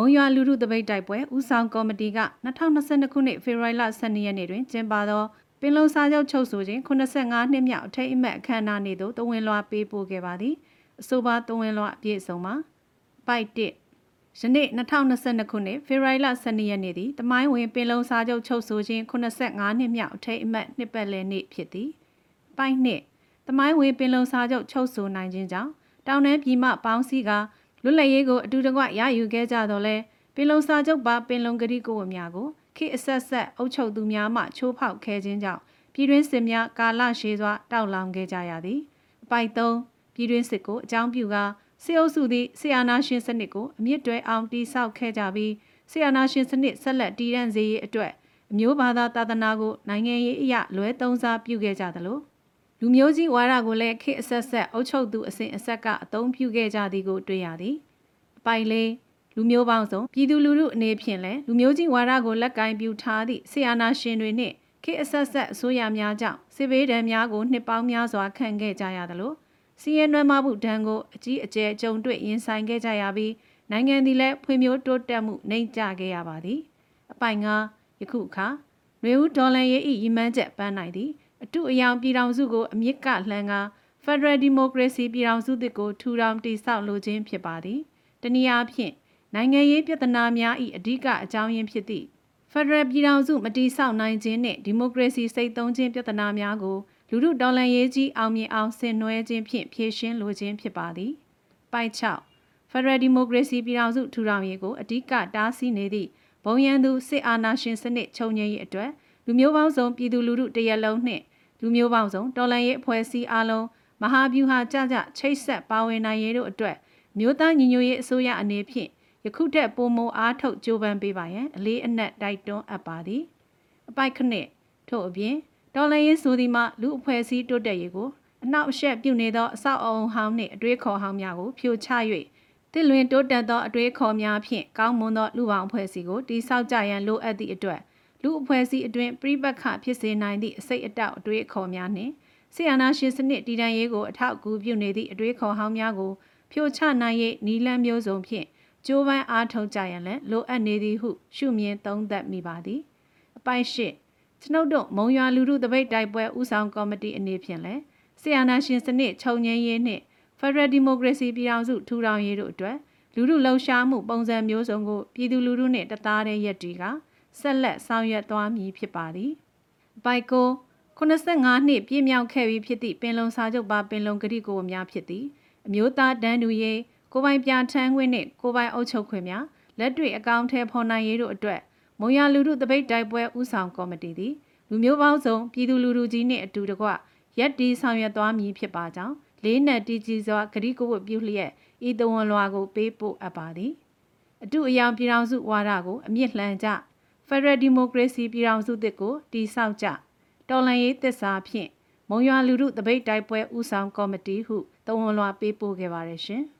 ုံရွာလူထုတပိတ်တိုက်ပွဲဦးဆောင်ကော်မတီက2022ခုနှစ်ဖေဖော်ဝါရီလ12ရက်နေ့တွင်ကျင်းပသောပင်လုံစာချုပ်ချုပ်ဆိုခြင်း85နှစ်မြောက်အထိတ်အမှတ်အခမ်းအနားနေ့သို့တဝင်လွှာပေးပို့ခဲ့ပါသည်အဆိုပါတဝင်လွှာအပြည့်အစုံမှာပိုက်1ယနေ့2022ခုနှစ်ဖေဖော်ဝါရီလ12ရက်နေ့သည်တမိုင်းဝင်ပင်လုံစာချုပ်ချုပ်ဆိုခြင်း85နှစ်မြောက်အထိတ်အမှတ်နှစ်ပတ်လည်နေ့ဖြစ်သည်ပိုက်2တမိုင်းဝင်ပင်လုံစာချုပ်ချုပ်ဆိုနိုင်ခြင်းကြောင့်တောင်တန်းပြည်မှပေါင်းစည်းက လွတ်လပ်ရေးကိုအတူတကွရယူခဲ့ကြတော့လဲပင်လုံစာချုပ်ပါပင်လုံကတိကိုဝများကိုခေအဆက်ဆက်အုပ်ချုပ်သူများမှချိုးဖောက်ခဲ့ခြင်းကြောင့်ပြည်တွင်းစစ်များကာလရှည်စွာတောက်လောင်ခဲ့ကြရသည်အပိုက်3ပြည်တွင်းစစ်ကိုအကြောင်းပြုကာစေအုပ်စုသည့်ဆီယာနာရှင်စနစ်ကိုအမြင့်တွဲအောင်တိဆောက်ခဲ့ကြပြီးဆီယာနာရှင်စနစ်ဆက်လက်တည်ရန်စေရေးအတွက်အမျိုးဘာသာသာသနာကိုနိုင်ငံရေးအရာလွဲသုံးစားပြုခဲ့ကြသလို လူမျိုးကြီးဝါဒကိုလည်းခေအဆက်ဆက်အုပ်ချုပ်သူအစဉ်အဆက်ကအသုံးပြုခဲ့ကြသည်ကိုတွေ့ရသည်အပိုင်လေးလူမျိုးပေါင်းစုံပြည်သူလူထုအနေဖြင့်လည်းလူမျိုးကြီးဝါဒကိုလက်ကင်ပြူထားသည့်ဆီယာနာရှင်တွေနှင့်ခေအဆက်ဆက်အစိုးရများကြောင့်စစ်ဘေးဒဏ်များကိုနှစ်ပေါင်းများစွာခံခဲ့ကြရသလိုစီးရဲနွမ်းမမှုဒဏ်ကိုအကြီးအကျယ်ကြုံတွေ့ရင်ဆိုင်ခဲ့ကြရပြီးနိုင်ငံသည်လည်းဖွံ့ဖြိုးတိုးတက်မှုနှိမ့်ကျခဲ့ရပါသည်အပိုင်ငါယခုအခါနွေဦးဒေါ်လန်ရဲ့ဤရည်မှန်းချက်ပန်းနိုင်သည် အတုအယောင်ပြည်ထောင်စုကိုအမြင့်ကလှမ်းကာ Federal Democracy ပြည်ထောင်စုသစ်ကိုထူထောင်တည်ဆောက်လိုခြင်းဖြစ်ပါသည်တနည်းအားဖြင့်နိုင်ငံရေးပြဿနာများ၏အဓိကအကြောင်းရင်းဖြစ်သည့်ဖက်ဒရယ်ပြည်ထောင်စုမတိဆောက်နိုင်ခြင်းနှင့်ဒီမိုကရေစီစိတ်သုံးခြင်းပြဿနာများကိုလူထုတော်လှန်ရေးကြီးအောင်မြင်အောင်ဆင်နွှဲခြင်းဖြင့်ဖြေရှင်းလိုခြင်းဖြစ်ပါသည်။ပိုက်6ဖက်ဒရယ်ဒီမိုကရေစီပြည်ထောင်စုထူထောင်ရေးကိုအဓိကတားဆီးနေသည့်ဘုံရန်သူစစ်အာဏာရှင်စနစ်ချုပ်ငြိမ်းရေးအတွက်လူမျိုးပေါင်းစုံပြည်သူလူထုတရက်လုံးနှင့် လူမျိုးပေါင်းစုံတော်လှန်ရေးအဖွဲ့အစည်းအလုံးမဟာဗျူဟာကြကြချိတ်ဆက်ပါဝင်နိုင်ရေးတို့အတွက်မြို့သားညီညွတ်ရေးအစိုးရအနေဖြင့်ယခုထက်ပိုမိုအားထုတ်ကြိုးပမ်းပေးပါရန်အလေးအနက်တိုက်တွန်းအပ်ပါသည်အပိုက်ခနစ်ထို့အပြင်ဒေါ်လာရေးဆိုသည်မှလူအဖွဲ့အစည်းတိုးတက်ရေးကိုအနောက်အရှက်ပြုနေသောအဆောက်အအုံဟောင်းနှင့်အတွေးခေါ်ဟောင်းများကိုဖြိုချ၍တစ်လွင်တိုးတက်သောအတွေးခေါ်များဖြင့်ကောင်းမွန်သောလူပေါင်းအဖွဲ့အစည်းကိုတိဆောက်ကြရန်လိုအပ်သည့်အတွက် လူအဖွဲ့အစည်းအတွင်းပြိပက္ခဖြစ်စေနိုင်သည့်အစိတ်အတောက်အတွေးခေါ်များနှင့်ဆီယနာရှင်စနစ်တည်တံ့ရေးကိုအထောက်အကူပြုနေသည့်အတွေးခေါ်ဟောင်းများကိုဖြိုချနိုင်၍နီလန်းမျိုးစုံဖြင့်ကြိုးပမ်းအားထုတ်ကြရန်လည်းလိုအပ်နေသည်ဟုရှုမြင်သုံးသပ်မိပါသည်အပိုင်ရှိကျွန်ုပ်တို့မုံရွာလူထုတပိတ်တိုက်ပွဲဦးဆောင်ကော်မတီအနေဖြင့်လည်းဆီယနာရှင်စနစ်ချုပ်ငြိမ်းရေးနှင့် Federal Democracy ပြည်ထောင်စုထူထောင်ရေးတို့အတွက်လူထုလှုပ်ရှားမှုပုံစံမျိုးစုံကိုပြည်သူလူထုနှင့်တသားတည်းရက်တီက ဆက်လက်ဆောင်ရွက်သွားမည်ဖြစ်ပါသည်။ဘိုက်ကို85နှစ်ပြည့်မြောက်ခဲ့ပြီဖြစ်သည့်ပင်လုံစာချုပ်ပါပင်လုံကတိကိုများဖြစ်သည်။အမျိုးသားတန်းတူရေးကိုပိုင်ပြထန်းခွင့်နှင့်ကိုပိုင်အုပ်ချုပ်ခွင့်များလက်တွေ့အကောင့်ထဲဖော်နိုင်ရေးတို့အတွက်မုံရလူထုတပိတ်တိုက်ပွဲဦးဆောင်ကော်မတီသည်လူမျိုးပေါင်းစုံပြည်သူလူထုကြီးနှင့်အတူတကွရက်တီဆောင်ရွက်သွားမည်ဖြစ်ပါကြောင်းလေးနက်တီကြီးစွာဂရီကိုဝတ်ပြုလျက်ဤတဝန်လွှာကိုပေးပို့အပ်ပါသည်အတူအယောင်ပြည်ထောင်စုဝါဒကိုအမြင့်လှန်ကြ Federal Democracy ပြည်ထောင်စုသစ်ကိုတည်ဆောက်ကြတော်လှန်ရေးသစ္စာဖြင့်မုံရွာလူထုတပိတ်တိုက်ပွဲဦးဆောင်ကော်မတီဟုတဝန်လွှာပေးပို့ခဲ့ပါတယ်ရှင်။